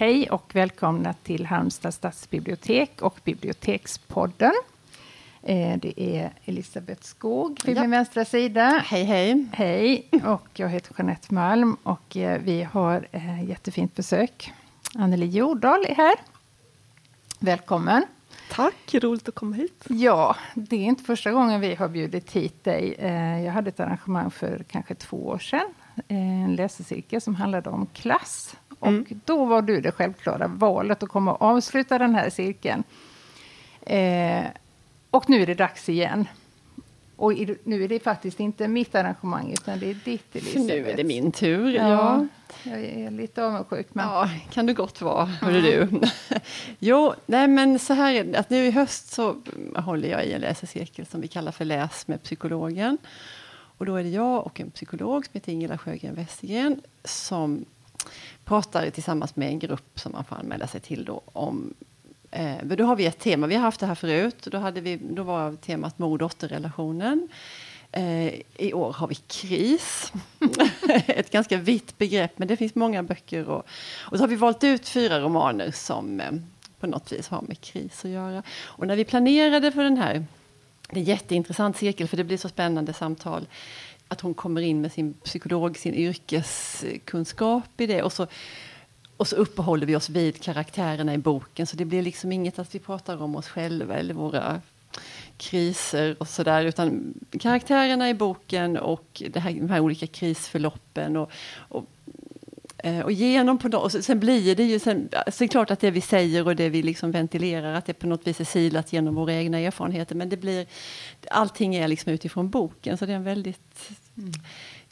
Hej och välkomna till Halmstad stadsbibliotek och Bibliotekspodden. Eh, det är Elisabeth Skog vid ja. min vänstra sida. Hej, hej. Hej, och jag heter Jeanette Malm och eh, vi har eh, jättefint besök. Anneli Jordahl är här. Välkommen. Tack, roligt att komma hit. Ja, det är inte första gången vi har bjudit hit dig. Jag hade ett arrangemang för kanske två år sedan. En läsecirkel som handlade om klass. Mm. Och då var du det självklara valet att komma och avsluta den här cirkeln. Eh, och nu är det dags igen. Och nu är det faktiskt inte mitt arrangemang, utan det är ditt, Elisabeth. Nu är det min tur. Ja, ja. Jag är lite avundsjuk. Men... Ja, kan du gott vara, hörru du. jo, nej men så här är det, att nu i höst så håller jag i en läsecirkel som vi kallar för Läs med psykologen. Och då är det jag och en psykolog som heter Ingela Sjögren Westergren som pratar tillsammans med en grupp som man får anmäla sig till då om Eh, då har vi ett tema, vi har haft det här förut. Då, hade vi, då var temat mor-dotter-relationen. Eh, I år har vi kris. ett ganska vitt begrepp, men det finns många böcker. Och, och så har vi valt ut fyra romaner som eh, på något vis har med kris att göra. Och när vi planerade för den här, det är jätteintressant cirkel för det blir så spännande samtal att hon kommer in med sin psykolog, sin yrkeskunskap i det. Och så, och så uppehåller vi oss vid karaktärerna i boken. Så det blir liksom inget att vi pratar om oss själva eller våra kriser och sådär. Utan karaktärerna i boken och det här, de här olika krisförloppen. Och, och, och genom på och sen blir det ju, sen, är klart att det vi säger och det vi liksom ventilerar, att det på något vis är silat genom våra egna erfarenheter. Men det blir, allting är liksom utifrån boken, så det är en väldigt mm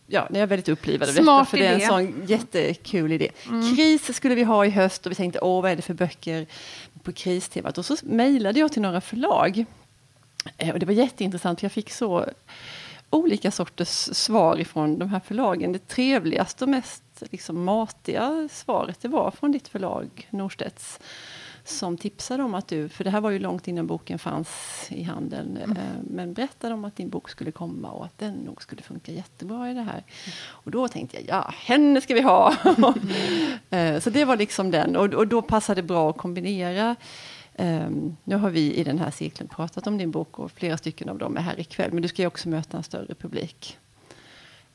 ja, jag är väldigt upplivad av detta, för det är en sån jättekul idé. Mm. Kris skulle vi ha i höst och vi tänkte, åh, vad är det för böcker på kristemat? Och så mejlade jag till några förlag. Eh, och det var jätteintressant, för jag fick så olika sorters svar ifrån de här förlagen. Det trevligaste och mest liksom matiga svaret, det var från ditt förlag, Norstedts som tipsade om att du, för det här var ju långt innan boken fanns i handeln, mm. Eh, men berättade om att din bok skulle komma och att den nog skulle funka jättebra i det här. Mm. Och då tänkte jag, ja, henne ska vi ha! Mm. så det var liksom den, och, och då passade det bra att kombinera Um, nu har vi i den här cirkeln pratat om din bok och flera stycken av dem är här ikväll. Men du ska ju också möta en större publik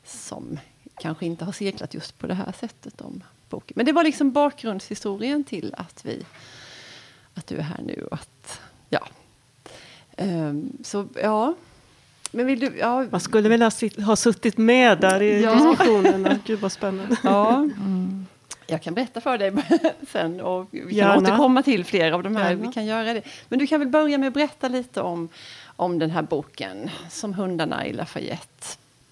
som kanske inte har cirklat just på det här sättet om boken. Men det var liksom bakgrundshistorien till att vi att du är här nu. Att, ja. Um, så ja. Men vill du, ja. Man skulle vilja ha suttit med där i ja. diskussionerna. Gud vad spännande. Ja. Mm. Jag kan berätta för dig sen och vi kan Gärna. återkomma till fler av de här. Gärna. Vi kan göra det. Men du kan väl börja med att berätta lite om, om den här boken som hundarna i Lafayette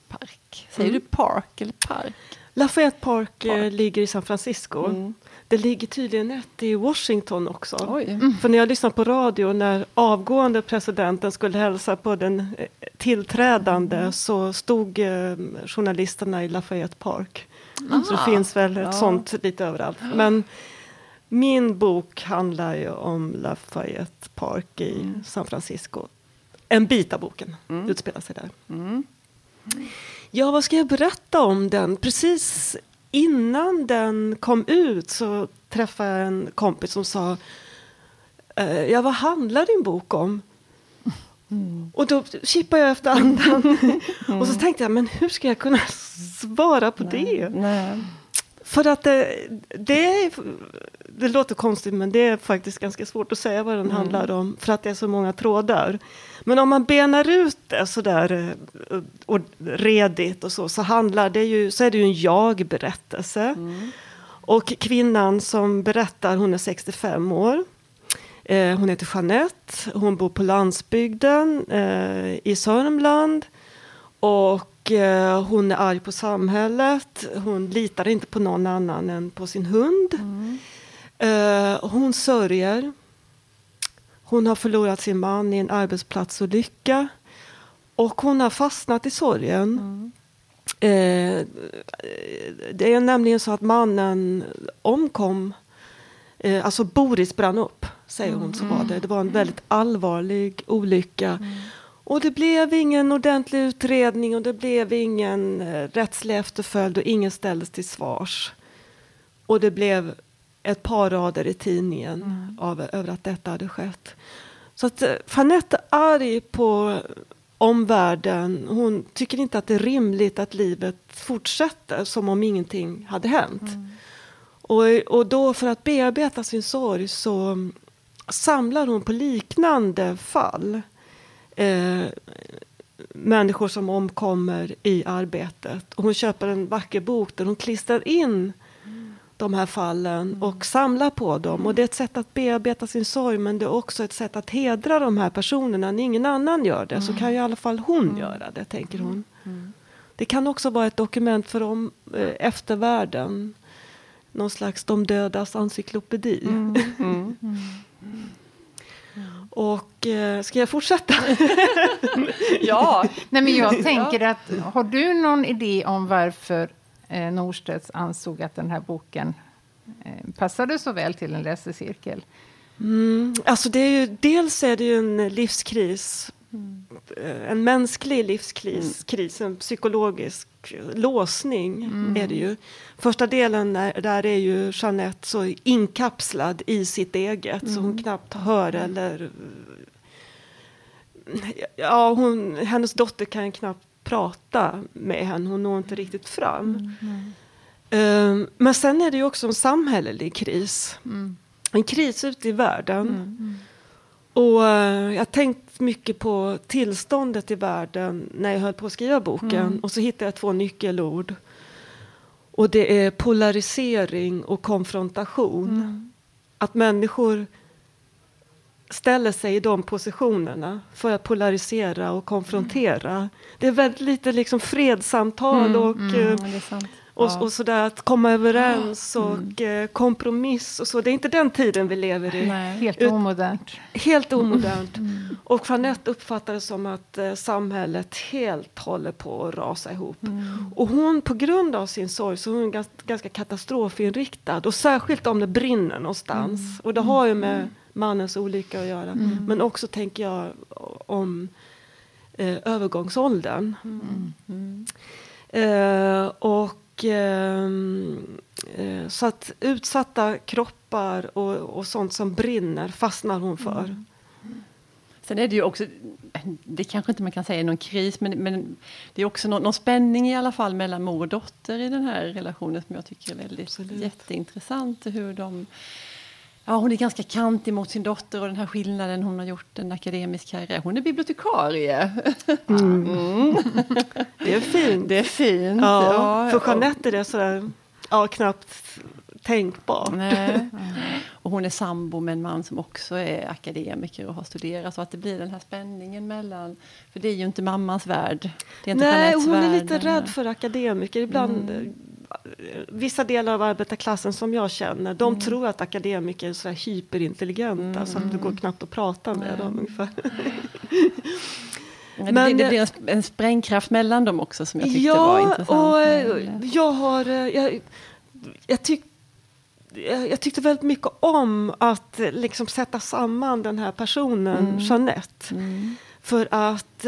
Park. Säger mm. du park eller park? Lafayette Park, eh, Park. ligger i San Francisco. Mm. Det ligger tydligen ett i Washington också. Mm. För när jag lyssnade på radio när avgående presidenten skulle hälsa på den eh, tillträdande mm. så stod eh, journalisterna i Lafayette Park. Mm. Så det finns väl ett ja. sånt lite överallt. Men min bok handlar ju om Lafayette Park i mm. San Francisco. En bit av boken mm. utspelar sig där. Mm. Ja, vad ska jag berätta om den? Precis innan den kom ut så träffade jag en kompis som sa eh, Ja, vad handlar din bok om? Mm. Och då kippade jag efter andan. Mm. och så tänkte jag, men hur ska jag kunna svara på Nej. det? Nej. För att det, det, det låter konstigt, men det är faktiskt ganska svårt att säga vad den mm. handlar om. För att det är så många trådar. Men om man benar ut det sådär eh, och redigt och så, så, handlar det ju, så är det ju en jag-berättelse. Mm. Och kvinnan som berättar, hon är 65 år. Eh, hon heter Jeanette, hon bor på landsbygden eh, i Sörmland. Och eh, hon är arg på samhället, hon litar inte på någon annan än på sin hund. Mm. Eh, hon sörjer hon har förlorat sin man i en arbetsplatsolycka. Och hon har fastnat i sorgen. Mm. Eh, det är nämligen så att mannen omkom. Eh, alltså Boris brann upp, säger hon. Så var det. det var en väldigt allvarlig olycka. Mm. Och det blev ingen ordentlig utredning och det blev ingen eh, rättslig efterföljd och ingen ställdes till svars. Och det blev ett par rader i tidningen mm. av, över att detta hade skett. Så att Fanette är arg på omvärlden. Hon tycker inte att det är rimligt att livet fortsätter som om ingenting hade hänt. Mm. Och, och då för att bearbeta sin sorg så samlar hon på liknande fall. Eh, människor som omkommer i arbetet. Och hon köper en vacker bok där hon klistrar in de här fallen mm. och samlar på dem. Och det är ett sätt att bearbeta sin sorg men det är också ett sätt att hedra de här personerna. När ingen annan gör det så mm. kan ju i alla fall hon mm. göra det, tänker hon. Det kan också vara ett dokument för om, eh, eftervärlden. Någon slags de dödas encyklopedi. Mm. Mm. Och eh, ska jag fortsätta? ja. Nej, men jag tänker att har du någon idé om varför eh, Norstedts ansåg att den här boken eh, passade så väl till en läsecirkel? Mm, alltså det är ju, dels är det ju en livskris. Mm. En mänsklig livskris, mm. kris, en psykologisk låsning mm. är det ju. Första delen är, där är ju Jeanette så inkapslad i sitt eget så hon mm. knappt hör eller... Ja, hon, hennes dotter kan knappt prata med henne, hon når inte riktigt fram. Mm. Um, men sen är det ju också en samhällelig kris. Mm. En kris ute i världen. Och uh, jag har tänkt mycket på tillståndet i världen när jag höll på att skriva boken. Mm. Och så hittade jag två nyckelord. Och det är polarisering och konfrontation. Mm. Att människor ställer sig i de positionerna för att polarisera och konfrontera. Mm. Det är väldigt lite liksom fredssamtal mm, och, mm, eh, och, ja. och sådär att komma överens mm. och mm. kompromiss och så. Det är inte den tiden vi lever i. Nej, helt omodernt. Helt omodernt. Mm. Och Jeanette uppfattar det som att eh, samhället helt håller på att rasa ihop. Och hon på grund av sin sorg så är hon ganska, ganska katastrofinriktad och särskilt om det brinner någonstans. Och det har ju med mannens olycka att göra. Mm. Men också tänker jag om eh, övergångsåldern. Mm. Mm. Eh, och så att utsatta kroppar och, och sånt som brinner fastnar hon för. Mm. Sen är det ju också, det kanske inte man kan säga är någon kris, men, men det är också någon, någon, spänning i alla fall mellan mor och dotter i den här relationen som jag tycker är väldigt Absolut. jätteintressant. Hur de Ja, hon är ganska kantig mot sin dotter och den här skillnaden. Hon har gjort en akademisk karriär. Hon är bibliotekarie. Mm. Mm. Det är fint. Det är fint. Ja, ja för Jeanette är det sådär, ja, knappt tänkbart. Nej. Och hon är sambo med en man som också är akademiker och har studerat. Så att det blir den här spänningen mellan... För det är ju inte mammans värld. Det är inte Nej, hon är lite rädd för akademiker. Ibland mm vissa delar av arbetarklassen som jag känner, de mm. tror att akademiker är så här hyperintelligenta mm. så att det går knappt att prata med dem ungefär. Men, det, det blir en, en sprängkraft mellan dem också som jag tyckte ja, var intressant. Och, eh, jag, har, eh, jag, jag, tyck, jag, tyckte väldigt mycket om att liksom sätta samman den här personen, mm. Jeanette. Mm. För att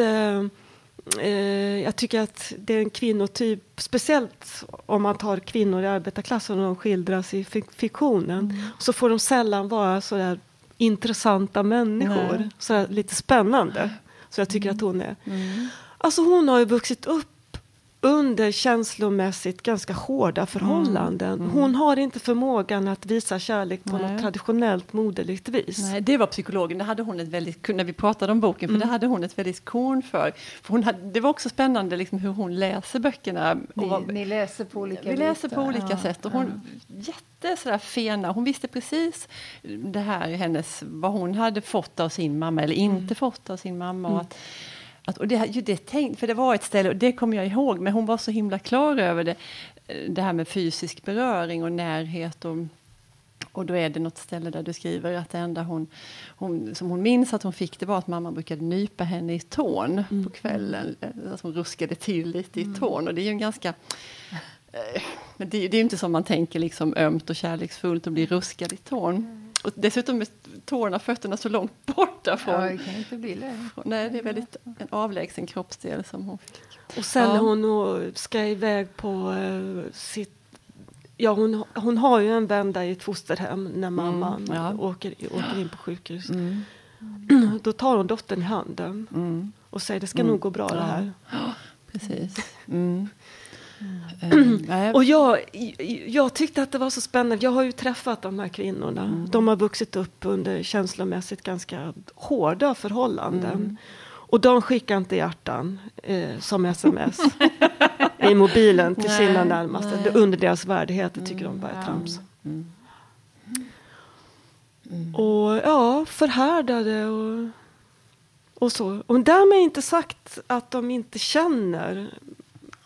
eh, jag tycker att det är en kvinnotyp, speciellt om man tar kvinnor i arbetarklassen och de skildras i fiktionen, mm. så får de sällan vara sådär intressanta människor, sådär lite spännande. Så jag tycker mm. att hon är. Mm. Alltså hon har ju vuxit upp under känslomässigt ganska hårda förhållanden. Mm. Mm. Hon har inte förmågan att visa kärlek på Nej. något traditionellt moderligt vis. Nej, det var psykologen, det hade hon ett väldigt, när vi pratade om boken, för mm. det hade hon ett väldigt korn för. för hon hade, det var också spännande liksom hur hon läser böckerna. Ni, ni läser på olika Vi läser på olika ja, sätt. Och hon, ja. Jätte sådär fena, hon visste precis det här hennes, vad hon hade fått av sin mamma eller inte mm. fått av sin mamma. Och mm. att, att, och det, det tänkt, för det var ett ställe, och det kommer jag ihåg, men hon var så himla klar över det, det här med fysisk beröring och närhet. Och, och då är det något ställe där du skriver att det enda hon, hon, som hon minns att hon fick det var att mamma brukade nypa henne i tån mm. på kvällen. Alltså hon ruskade till lite i mm. tån. Och det är ju en ganska... Eh, men det, det är ju inte som man tänker liksom ömt och kärleksfullt och bli ruskad i tån. Mm. Och dessutom tårna och fötterna så långt borta från... Ja, det kan inte bli det. Nej, det är väldigt en avlägsen kroppsdel som hon fick. Och sen ja. hon ska iväg på uh, sitt Ja, hon, hon har ju en vända i ett fosterhem när mm, mamman mm, ja. åker, åker in på sjukhus. Mm. Då tar hon dottern i handen mm. och säger det ska nog gå bra ja. det här. Ja, precis. Mm. Mm. och jag, jag tyckte att det var så spännande. Jag har ju träffat de här kvinnorna. Mm. De har vuxit upp under känslomässigt ganska hårda förhållanden. Mm. Och de skickar inte hjärtan eh, som sms i mobilen till nej, sina närmaste. Nej. Under deras värdighet, det tycker de bara är trams. Mm. Mm. Och ja, förhärdade och, och så. Och därmed inte sagt att de inte känner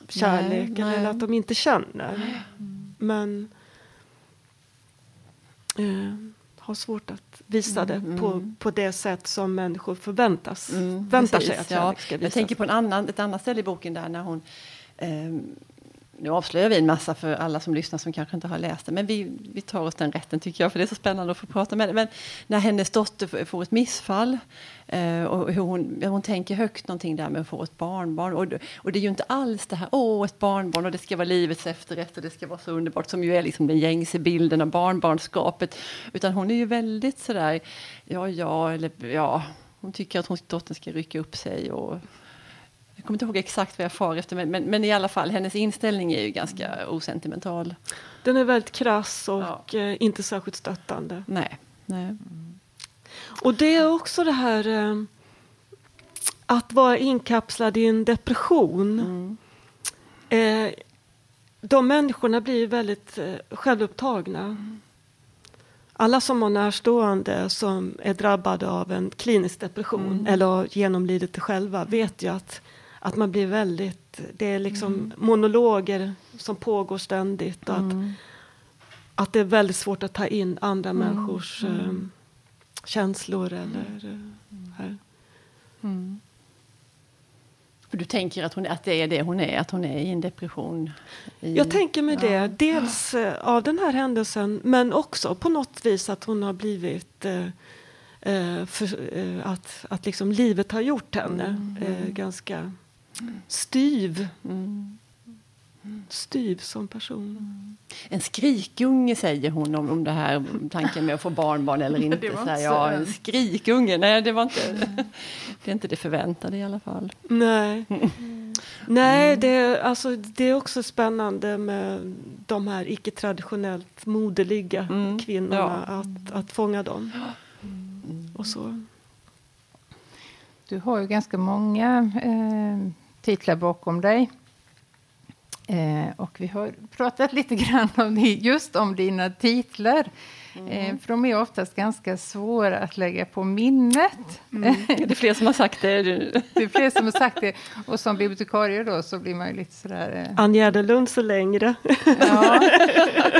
kärleken nej, eller att de inte känner. Men eh, har svårt att visa det mm, på, mm. på det sätt som människor förväntas, mm, väntar sig att kärlek ska visas. Jag tänker på en annan, ett annat ställe i boken där när hon eh, nu avslöjar vi en massa för alla som lyssnar som kanske inte har läst det, men vi, vi tar oss den rätten tycker jag, för det är så spännande att få prata med det. Men när hennes dotter får ett missfall eh, och hur hon, hon tänker högt någonting där med att få ett barnbarn. Och, och det är ju inte alls det här, åh, ett barnbarn och det ska vara livets efterrätt och det ska vara så underbart, som ju är liksom den gängse bilden av barnbarnskapet. Utan hon är ju väldigt sådär, ja, ja, eller ja, hon tycker att hon, dottern ska rycka upp sig och jag kommer inte ihåg exakt vad jag far efter, men, men, men, i alla fall, hennes inställning är ju ganska osentimental. Den är väldigt krass och ja. eh, inte särskilt stöttande. Nej. Nej. Mm. Och det är också det här eh, att vara inkapslad i en depression. Mm. Eh, de människorna blir väldigt självupptagna. Mm. Alla som har närstående som är drabbade av en klinisk depression mm. eller har genomlidit det själva vet ju att att man blir väldigt, det är liksom mm. monologer som pågår ständigt. Och att, mm. att det är väldigt svårt att ta in andra mm. människors äh, känslor eller äh, För du tänker att, hon, att det är det hon är, att hon är i en depression? I, jag tänker mig ja. det, dels äh, av den här händelsen men också på något vis att hon har blivit för, att, att liksom livet har gjort henne mm. ganska styv. Mm. Styv som person. Mm. En skrikunge säger hon om, om det här tanken med att få barnbarn eller inte. det var inte så ja, en skrikunge, nej det var inte det är inte det förväntade i alla fall. Nej, mm. nej det, är, alltså, det är också spännande med de här icke-traditionellt moderliga mm. kvinnorna, ja. att, att fånga dem. Och så. Du har ju ganska många eh, titlar bakom dig. Eh, och vi har pratat lite grann om det, just om dina titlar. Mm. Eh, för de är oftast ganska svåra att lägga på minnet. Mm. Det är fler som har sagt det. det är fler som har sagt det. Och som bibliotekarie då så blir man ju lite sådär... Eh... Ann Gärdelund så längre. Ja.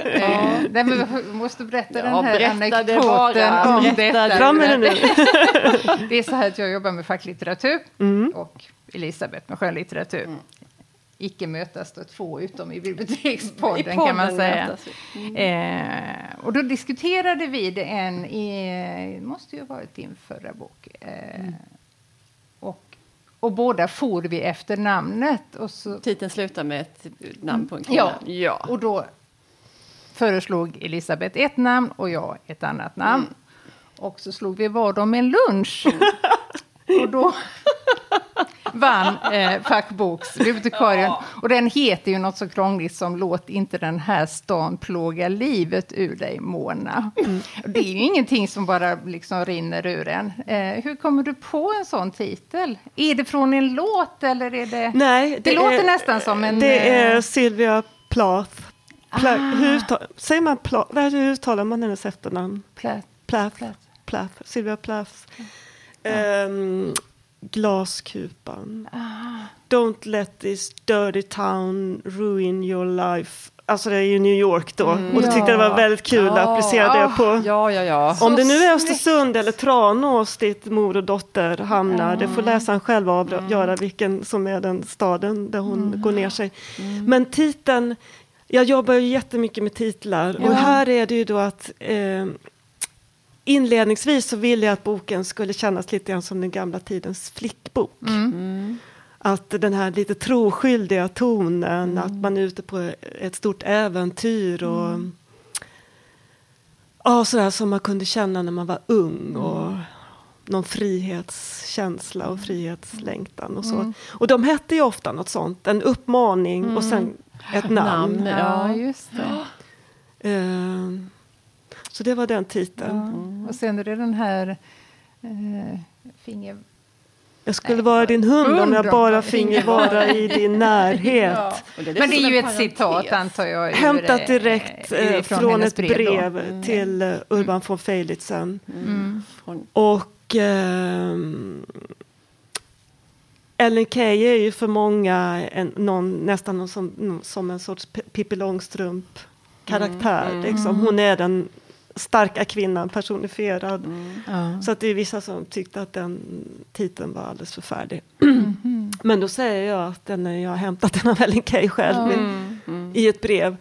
eh, nej, men vi måste berätta ja, den här berätta anekdoten det om berätta detta. Det, nu. det är så här att jag jobbar med facklitteratur. Mm. Och Elisabeth med skönlitteratur. Mm. Icke mötas då två utom i bibliotekspodden I kan man säga. Mm. Eh, och då diskuterade vi det en i, måste ju ha varit din förra bok. Eh, mm. och, och båda for vi efter namnet. Och så, Titeln slutar med ett namn på en kvinna. Ja, ja. och då föreslog Elisabeth ett namn och jag ett annat namn. Mm. Och så slog vi vad om en lunch. och då vann eh, fackboksbibliotekarien. Ja. Och den heter ju något så krångligt som Låt inte den här stan plåga livet ur dig, Mona. Mm. Det är ju ingenting som bara liksom rinner ur en. Eh, hur kommer du på en sån titel? Är det från en låt eller är det... Nej, det, det låter nästan som en... Det är eh, Sylvia Plath. Pla, ah. hur, säger man Plath? Hur uttalar man hennes efternamn? Plath. Plath. Plath. Plath. Sylvia Plath. Mm. Um, Glaskupan. Ah. Don't let this dirty town ruin your life. Alltså det är ju New York då. Mm, och då tyckte jag det var väldigt kul ja, att applicera det på. Ja, ja, ja. Om det nu är Östersund eller Tranås dit mor och dotter hamnar. Mm. Det får läsaren själv avgöra mm. vilken som är den staden där hon mm. går ner sig. Mm. Men titeln, jag jobbar ju jättemycket med titlar. Ja. Och här är det ju då att eh, inledningsvis så ville jag att boken skulle kännas lite grann som den gamla tidens flickbok. Mm. Mm. att den här lite troskyldiga tonen, mm. att man är ute på ett stort äventyr och mm. ja, sådär som man kunde känna när man var ung. Och mm. någon frihetskänsla och frihetslängtan och så. Mm. Och de hette ju ofta något sånt, en uppmaning och sen ett namn. namn ja, just det. Uh, så det var den titeln. Ja. Och sen är det den här uh, finger jag skulle vara din hund om jag bara finge vara i din närhet. Ja. Det Men det är ju ett citat, antar jag. Hämtat direkt eh, från ett brev mm. till uh, Urban von Feilitzen. Mm. Och eh, Ellen Key är ju för många en, någon, nästan någon som, som en sorts Pippi Långstrump-karaktär. Mm. Liksom. Hon är den starka kvinnan personifierad. Mm. Så att det är vissa som tyckte att den titeln var alldeles förfärlig. Mm. Men då säger jag att den är, jag har hämtat den av Ellen Key själv mm. i ett brev.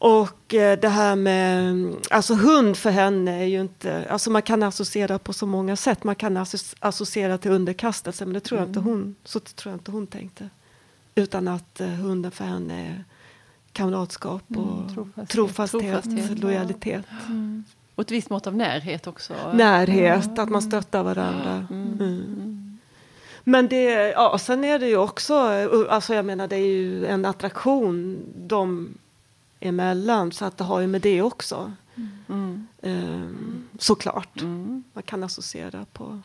Och eh, det här med, alltså hund för henne är ju inte, alltså man kan associera på så många sätt. Man kan associera till underkastelse, men det tror jag inte mm. hon, så tror jag inte hon tänkte. Utan att uh, hunden för henne är kamratskap och mm, trofasthet, trofasthet, trofasthet, lojalitet. Mm. Och ett visst mått av närhet också. Närhet, mm. att man stöttar varandra. Mm. Mm. Men det, ja, sen är det ju också, alltså jag menar det är ju en attraktion de emellan så att det har ju med det också. Um, såklart. Man kan associera på,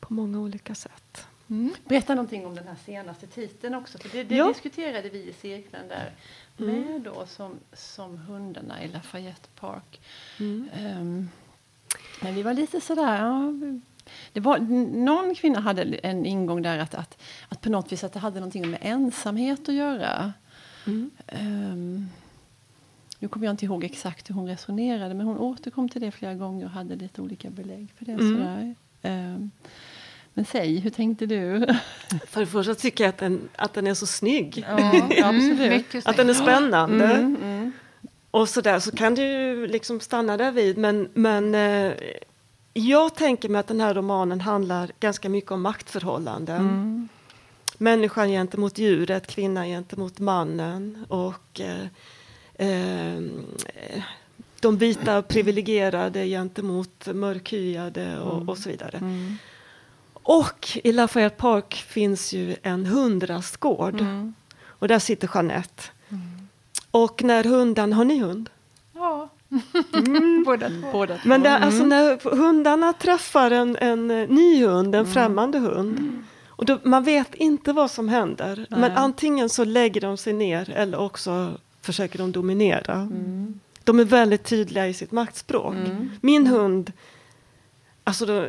på många olika sätt. Mm. Berätta någonting om den här senaste titeln också. För det, det ja. diskuterade vi i cirkeln där mm. med då som, som hundarna i Lafayette Park. Mm. Um, men vi var lite sådär, ja, det var, någon kvinna hade en ingång där att, att, att på något vis att det hade någonting med ensamhet att göra. Mm. Um, nu kommer jag inte ihåg exakt hur hon resonerade men hon återkom till det flera gånger och hade lite olika belägg för det. Mm. Sådär. Um, men säg, hur tänkte du? För det första tycker jag att den, att den är så snygg. Ja, mm, att den är spännande. Mm, mm. Och så där så kan du liksom stanna där vid. Men, men eh, jag tänker mig att den här romanen handlar ganska mycket om maktförhållanden. Mm. Människan gentemot djuret, kvinnan gentemot mannen. Och eh, eh, de vita privilegierade gentemot mörkhyade och, mm. och så vidare. Och i Lafayette Park finns ju en hundrastgård. Mm. Och där sitter Jeanette. Mm. Och när hunden, har ni hund? Ja, mm. båda, båda Men där, alltså mm. när hundarna träffar en, en ny hund, en mm. främmande hund. Mm. Och då, man vet inte vad som händer. Nej. Men antingen så lägger de sig ner eller också försöker de dominera. De är väldigt tydliga i sitt maktspråk. Min hund, alltså då,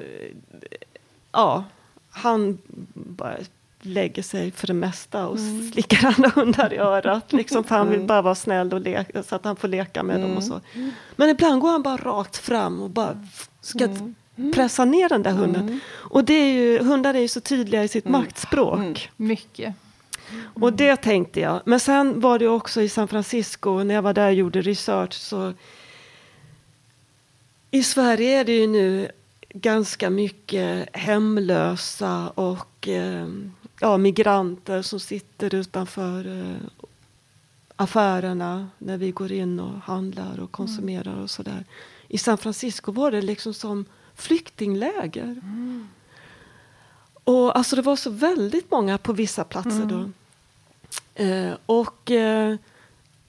ja, han bara lägger sig för det mesta och mm. slickar andra hundar i örat. Liksom, för han vill mm. bara vara snäll och leka, så att han får leka med mm. dem. och så. Men ibland går han bara rakt fram och bara ska mm. pressa ner den där hunden. Mm. Och det är ju, hundar är ju så tydliga i sitt maktspråk. Mycket. Och det tänkte jag. Men sen var det också i San Francisco, när jag var där och gjorde research. så I Sverige är det ju nu ganska mycket hemlösa och eh, ja, migranter som sitter utanför eh, affärerna när vi går in och handlar och konsumerar mm. och sådär. I San Francisco var det liksom som flyktingläger. Mm. Och alltså det var så väldigt många på vissa platser mm. då. Eh, och, eh,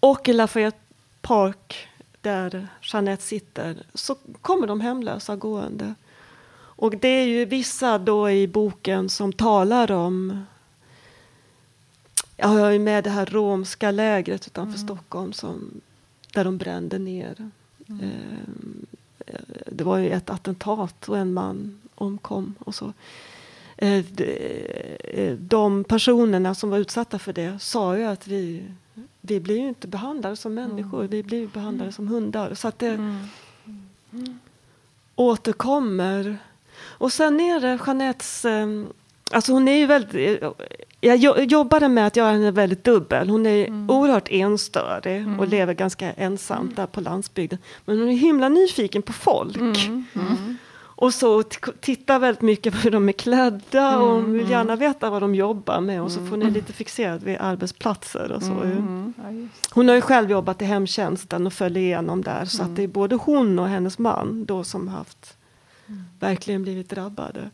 och i Lafayette Park där Jeanette sitter så kommer de hemlösa gående. Och det är ju vissa då i boken som talar om jag har ju med det här romska lägret utanför mm. Stockholm som, där de brände ner. Mm. Eh, det var ju ett attentat och en man omkom och så. Eh, eh, de personerna som var utsatta för det sa ju att vi, vi blir ju inte behandlade som människor, mm. vi blir behandlade som hundar. Så att det mm. Mm. återkommer och sen är det Jeanettes... Ehm, alltså hon är ju väldigt... Jag jobbade med att göra henne väldigt dubbel. Hon är mm. oerhört enstörig mm. och lever ganska ensamt där på landsbygden. Men hon är himla nyfiken på folk. Mm. mm. och så tittar väldigt mycket på hur de är klädda mm, och vill gärna mm. veta vad de jobbar med och så får ni mm. lite fixerat vid arbetsplatser och så. Mm. Hon har ju själv jobbat i hemtjänsten och följer igenom där så att det är både hon och hennes man då som haft verkligen blivit drabbade.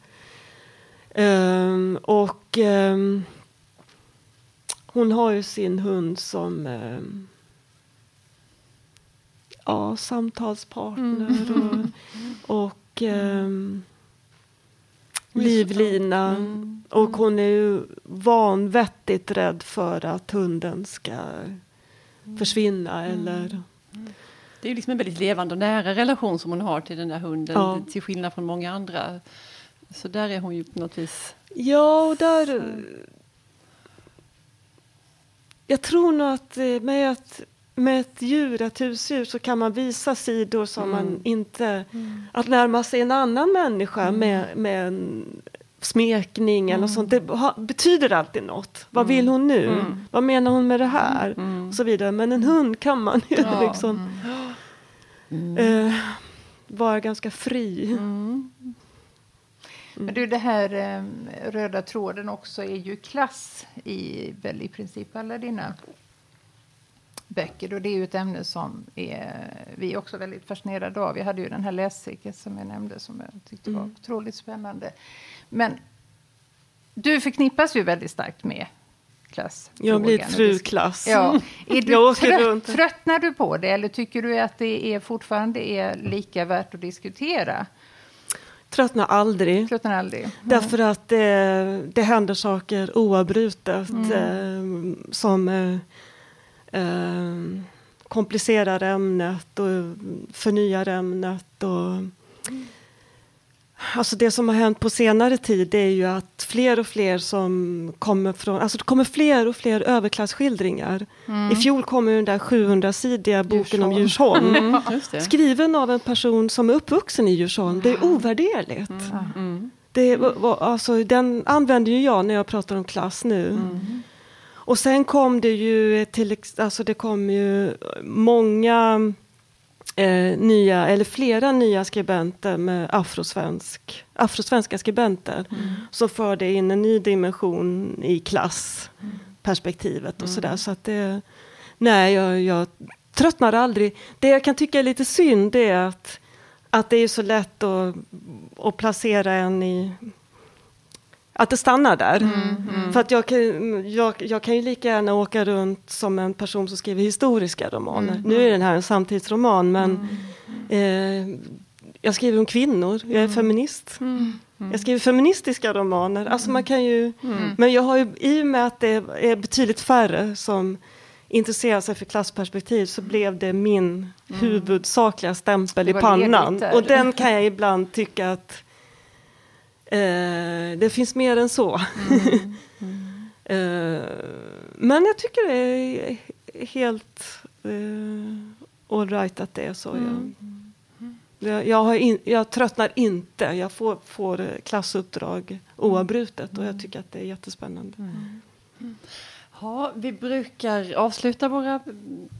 Um, och um, hon har ju sin hund som um, ja, samtalspartner mm. och, och um, livlina. Mm. Och hon är ju vanvettigt rädd för att hunden ska försvinna mm. eller det är liksom en väldigt levande och nära relation som hon har till den där hunden, ja. till skillnad från många andra. Så där är hon ju på något vis... Ja, och där... Jag tror nog att med, ett, med ett djur, ett husdjur, så kan man visa sidor som mm. man inte... Mm. Att närma sig en annan människa mm. med, med en smekning eller mm. sånt, det betyder alltid något. Vad vill hon nu? Mm. Vad menar hon med det här? Mm. Och så vidare. Men en hund kan man ju ja. liksom eh, vara ganska fri. Men du, det här eh, röda tråden också är ju klass i väl i princip alla dina böcker. Och det är ju ett ämne som är, vi är också väldigt fascinerade av. Vi hade ju den här läscirkeln som jag nämnde som jag tyckte var mm. otroligt spännande. Men du förknippas ju väldigt starkt med klass. Jag blir fru klass. Ja. Är du trött, tröttnar du på det eller tycker du att det är fortfarande är lika värt att diskutera? Tröttnar aldrig. Tröttnar aldrig. Mm. Därför att det, det händer saker oavbrutet mm. eh, som eh, eh, komplicerar ämnet och förnyar ämnet. Och, Alltså det som har hänt på senare tid är ju att fler och fler som kommer från, alltså det kommer fler och fler överklassskildringar. Mm. I fjol kom den där 700-sidiga boken Djursholm. om Djursholm. Mm, skriven av en person som är uppvuxen i Djursholm. Det är mm. ovärderligt. Mm. mm. Det, alltså, den använder ju jag när jag pratar om klass nu. Mm. Och sen kom det ju till, alltså det kom ju många eh, nya, eller flera nya skribenter med afrosvensk, afrosvenska skribenter mm. som förde in en ny dimension i klassperspektivet och mm. sådär. Så att det, nej, jag, jag tröttnar aldrig. Det jag kan tycka är lite synd är att, att det är så lätt att, att placera en i att det stannar där. Mm, mm. För att jag kan, jag, jag kan ju lika gärna åka runt som en person som skriver historiska romaner. Mm, nu är den här en samtidsroman men mm. eh, jag skriver om kvinnor, jag är mm. feminist. Mm, jag skriver feministiska romaner. Alltså man kan ju, Men jag har ju, i och med att det är betydligt färre som intresserar sig för klassperspektiv så blev det min huvudsakliga stämpel i pannan. Och den kan jag ibland tycka att Eh, det finns mer än så. Mm. Mm. eh, men jag tycker det är helt eh, all right att det är så. Mm. Jag, jag, har in, jag tröttnar inte. Jag får, får klassuppdrag oavbrutet och jag tycker att det är jättespännande. Mm. Ja, vi brukar avsluta våra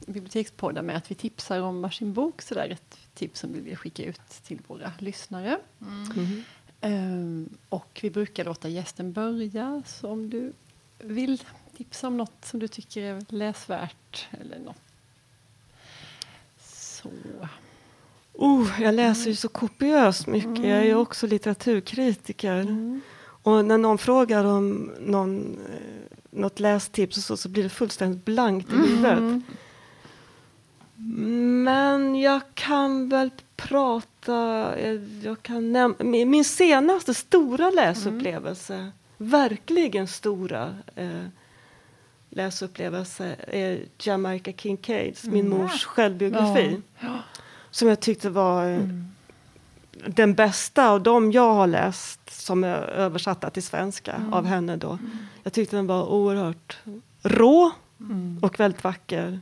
bibliotekspoddar med att vi tipsar om varsin bok. Så där, ett tips som vi vill skicka ut till våra lyssnare. Mm. Um, och vi brukar låta gästen börja. Så om du vill tipsa om något som du tycker är läsvärt eller något. Så. Oh, jag läser ju så kopiöst mycket. Mm. Jag är mm. också litteraturkritiker. Mm. Och när någon frågar om någon, eh, något lästips och så, så blir det fullständigt blankt i huvudet. Mm. Men jag kan väl prata... Eh, jag kan min senaste stora läsupplevelse, mm. verkligen stora eh, läsupplevelse är Jamaica Kincaids, mm. min mors självbiografi. Ja. Som jag tyckte var eh, mm. den bästa av dem jag har läst som är översatta till svenska mm. av henne. då. Mm. Jag tyckte den var oerhört rå mm. och väldigt vacker.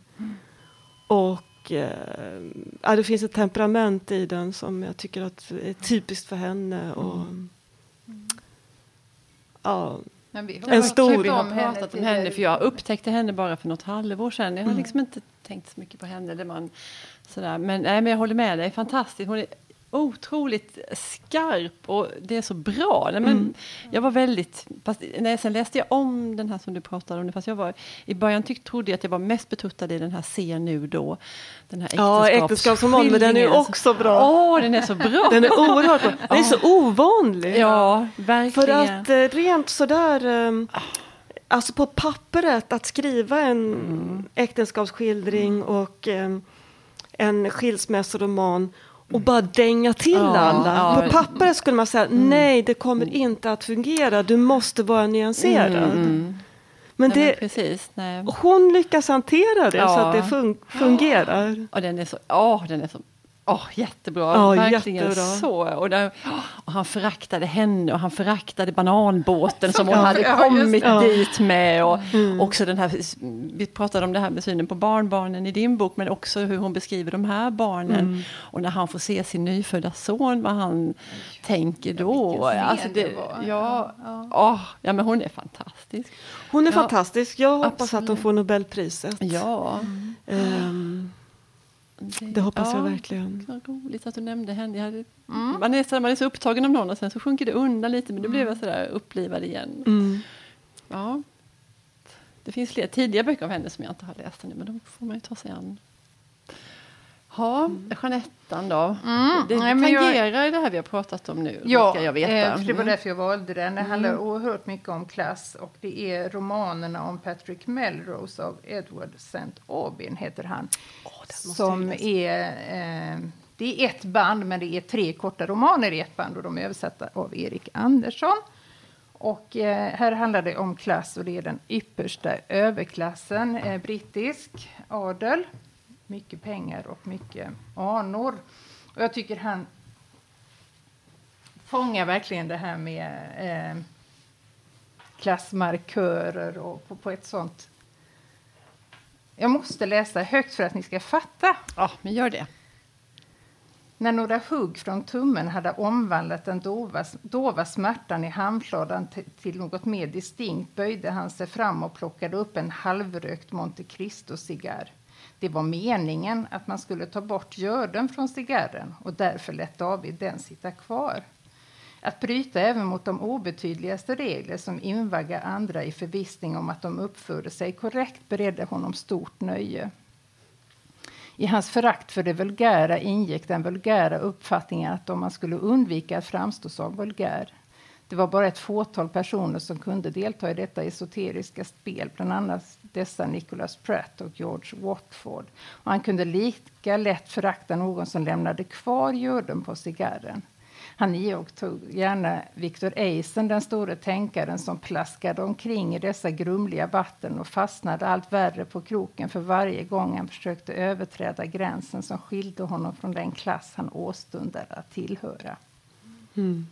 Och eh, ja, det finns ett temperament i den som jag tycker att är typiskt för henne. Och, mm. ja, en stor... Vi har pratat om henne, för jag upptäckte henne bara för något halvår sedan. Jag har mm. liksom inte tänkt så mycket på henne. Eller man, sådär. Men, nej, men jag håller med dig, fantastiskt. Hon är otroligt skarp och det är så bra. Nej, men mm. Jag var väldigt, fast, nej, sen läste jag om den här som du pratade om, fast jag var, i början tyck, trodde jag att jag var mest betuttad i den här Se nu då. Den här ja, äktenskapsroman, men den är också bra. Åh, oh, den är så bra! den är oerhört bra. Den är så ovanlig. Ja, verkligen. För att eh, rent sådär, um, alltså på pappret, att skriva en mm. äktenskapsskildring mm. och um, en skilsmässoroman och bara dänga till ja, alla. Ja. På pappret skulle man säga mm. nej, det kommer inte att fungera. Du måste vara nyanserad. Mm, mm. Men, det, nej, men precis, nej. hon lyckas hantera det ja. så att det fun fungerar. Och den är så, oh, den är så Oh, jättebra, ja, verkligen jättebra. så. Och, där, och, han föraktade henne och han föraktade bananbåten som hon ja, hade kommit ja. dit med. Och mm. också den här, vi pratade om det här med synen på barnbarnen i din bok, men också hur hon beskriver de här barnen. Mm. Och när han får se sin nyfödda son, vad han tänker då. Alltså det, det ja, ja. Oh, ja, men hon är fantastisk. Hon är fantastisk. Jag hoppas Absolut. att hon får Nobelpriset. Ja. Mm. Um, det, det hoppas ja, jag verkligen. Vad roligt att du nämnde henne. Hade, mm. man, är så, man är så upptagen av någon och sen så sjunker det undan lite men då blev jag sådär upplivad igen. Mm. Ja. Det finns fler tidiga böcker av henne som jag inte har läst ännu men de får man ju ta sig an. Ja. Jeanettan då. Mm. Det Nej, tangerar jag, det här vi har pratat om nu. Ja, jag veta. Eh, det var mm. därför jag valde den. Det handlar mm. oerhört mycket om klass och det är romanerna om Patrick Melrose av Edward St. Aubyn heter han. Oh, som är, eh, det är ett band men det är tre korta romaner i ett band och de är översatta av Erik Andersson. Och eh, här handlar det om klass och det är den yppersta överklassen, eh, brittisk adel mycket pengar och mycket anor. Och jag tycker han fångar verkligen det här med eh, klassmarkörer och på, på, ett sånt... Jag måste läsa högt för att ni ska fatta. Ja, men gör det. När några hugg från tummen hade omvandlat den dova, dova smärtan i handfladan till något mer distinkt böjde han sig fram och plockade upp en halvrökt Monte Cristo-cigarr. Det var meningen att man skulle ta bort görden från cigarren och därför lät David den sitta kvar. Att bryta även mot de obetydligaste regler som invaggar andra i förvissning om att de uppförde sig korrekt beredde honom stort nöje. I hans förakt för det vulgära ingick den vulgära uppfattningen att om man skulle undvika att framstå som vulgär det var bara ett fåtal personer som kunde delta i detta esoteriska spel, bland annat dessa Nicholas Pratt och George Watford. Och han kunde lika lätt förakta någon som lämnade kvar görden på cigarren. Han iakttog gärna Victor Eisen, den store tänkaren som plaskade omkring i dessa grumliga vatten och fastnade allt värre på kroken för varje gång han försökte överträda gränsen som skilde honom från den klass han åstundade att tillhöra. Mm.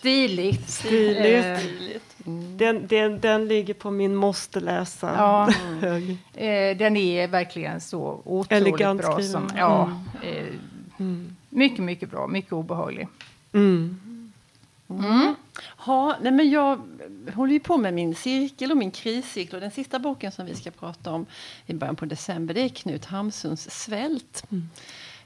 Stiligt. Stiligt. Eh, mm. Den, den, den ligger på min måste läsa. Ja. eh, den är verkligen så otroligt Elegant bra. Som, ja, mm. eh, mm. Mycket, mycket bra. Mycket obehaglig. Mm. Mm. Ja, nej men jag håller ju på med min cirkel och min kriscirkel. Och den sista boken som vi ska prata om i början på december det är Knut Hamsuns Svält. Mm.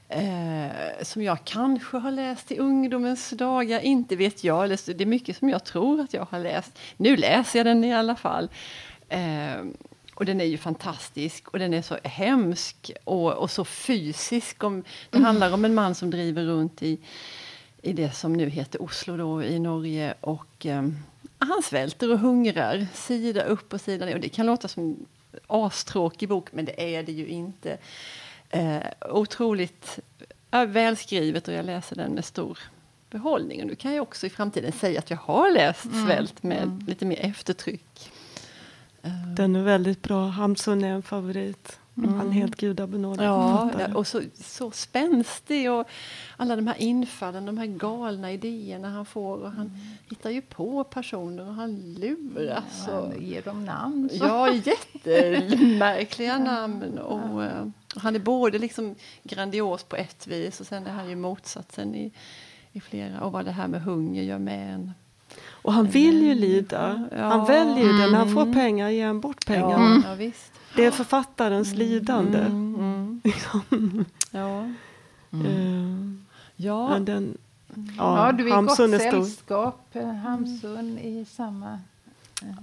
Eh, som jag kanske har läst i ungdomens dagar, inte vet jag. Det är mycket som jag tror att jag har läst. Nu läser jag den i alla fall. Eh, och den är ju fantastisk och den är så hemsk och, och så fysisk. Om, det mm. handlar om en man som driver runt i, i det som nu heter Oslo då, i Norge. Och eh, han svälter och hungrar, sida upp och sida ner. Och det kan låta som en astråkig bok, men det är det ju inte. Eh, otroligt välskrivet och jag läser den med stor behållning. Och nu kan jag också i framtiden säga att jag har läst mm. Svält med mm. lite mer eftertryck. Den är väldigt bra. Hamsun är en favorit. Mm. Han är helt gudabenådad ja, och så, så spänstig och alla de här infallen, de här galna idéerna han får. Och han mm. hittar ju på personer och han luras. Ja, han ger dem namn. Så. Ja, jättemärkliga namn. Och, uh, han är både liksom grandios på ett vis och sen är han ju motsatsen i, i flera. Och vad det här med hunger gör med en. Och han vill ju lida. Ja. Han väljer ju det. När han får mm. pengar ger han bort pengarna. Ja, ja, det är författarens mm. lidande. Mm. mm. ja. Mm. Ja, den, ja, ja, du är i gott sällskap. Hamsun i samma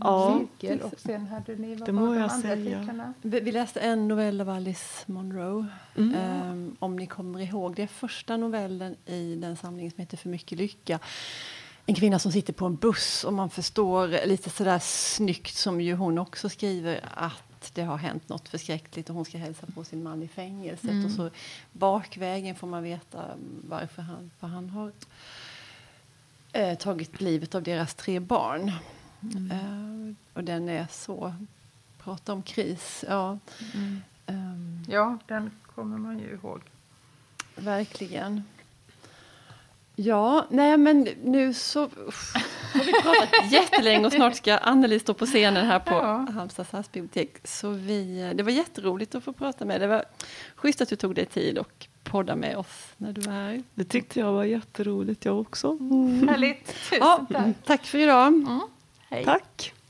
ja, cirkel. Och sen hade ni, vad det må jag säga. Vi läste en novell av Alice Munro. Mm. Um, om ni kommer ihåg. Det är första novellen i den samlingen som heter För mycket lycka. En kvinna som sitter på en buss och man förstår lite sådär snyggt som ju hon också skriver att det har hänt något förskräckligt och hon ska hälsa på sin man i fängelset. Mm. Och så bakvägen får man veta varför han, för han har eh, tagit livet av deras tre barn. Mm. Uh, och den är så... Prata om kris. Ja. Mm. Um, ja, den kommer man ju ihåg. Verkligen. Ja, nej men nu så har vi pratat jättelänge och snart ska Anneli stå på scenen här på ja. Halmstad stadsbibliotek. Så vi, det var jätteroligt att få prata med dig. Det var schysst att du tog dig tid och podda med oss när du var här. Det tyckte jag var jätteroligt jag också. Mm. Härligt, tusen ja, tack. Tack för idag. Mm. Hej. Tack.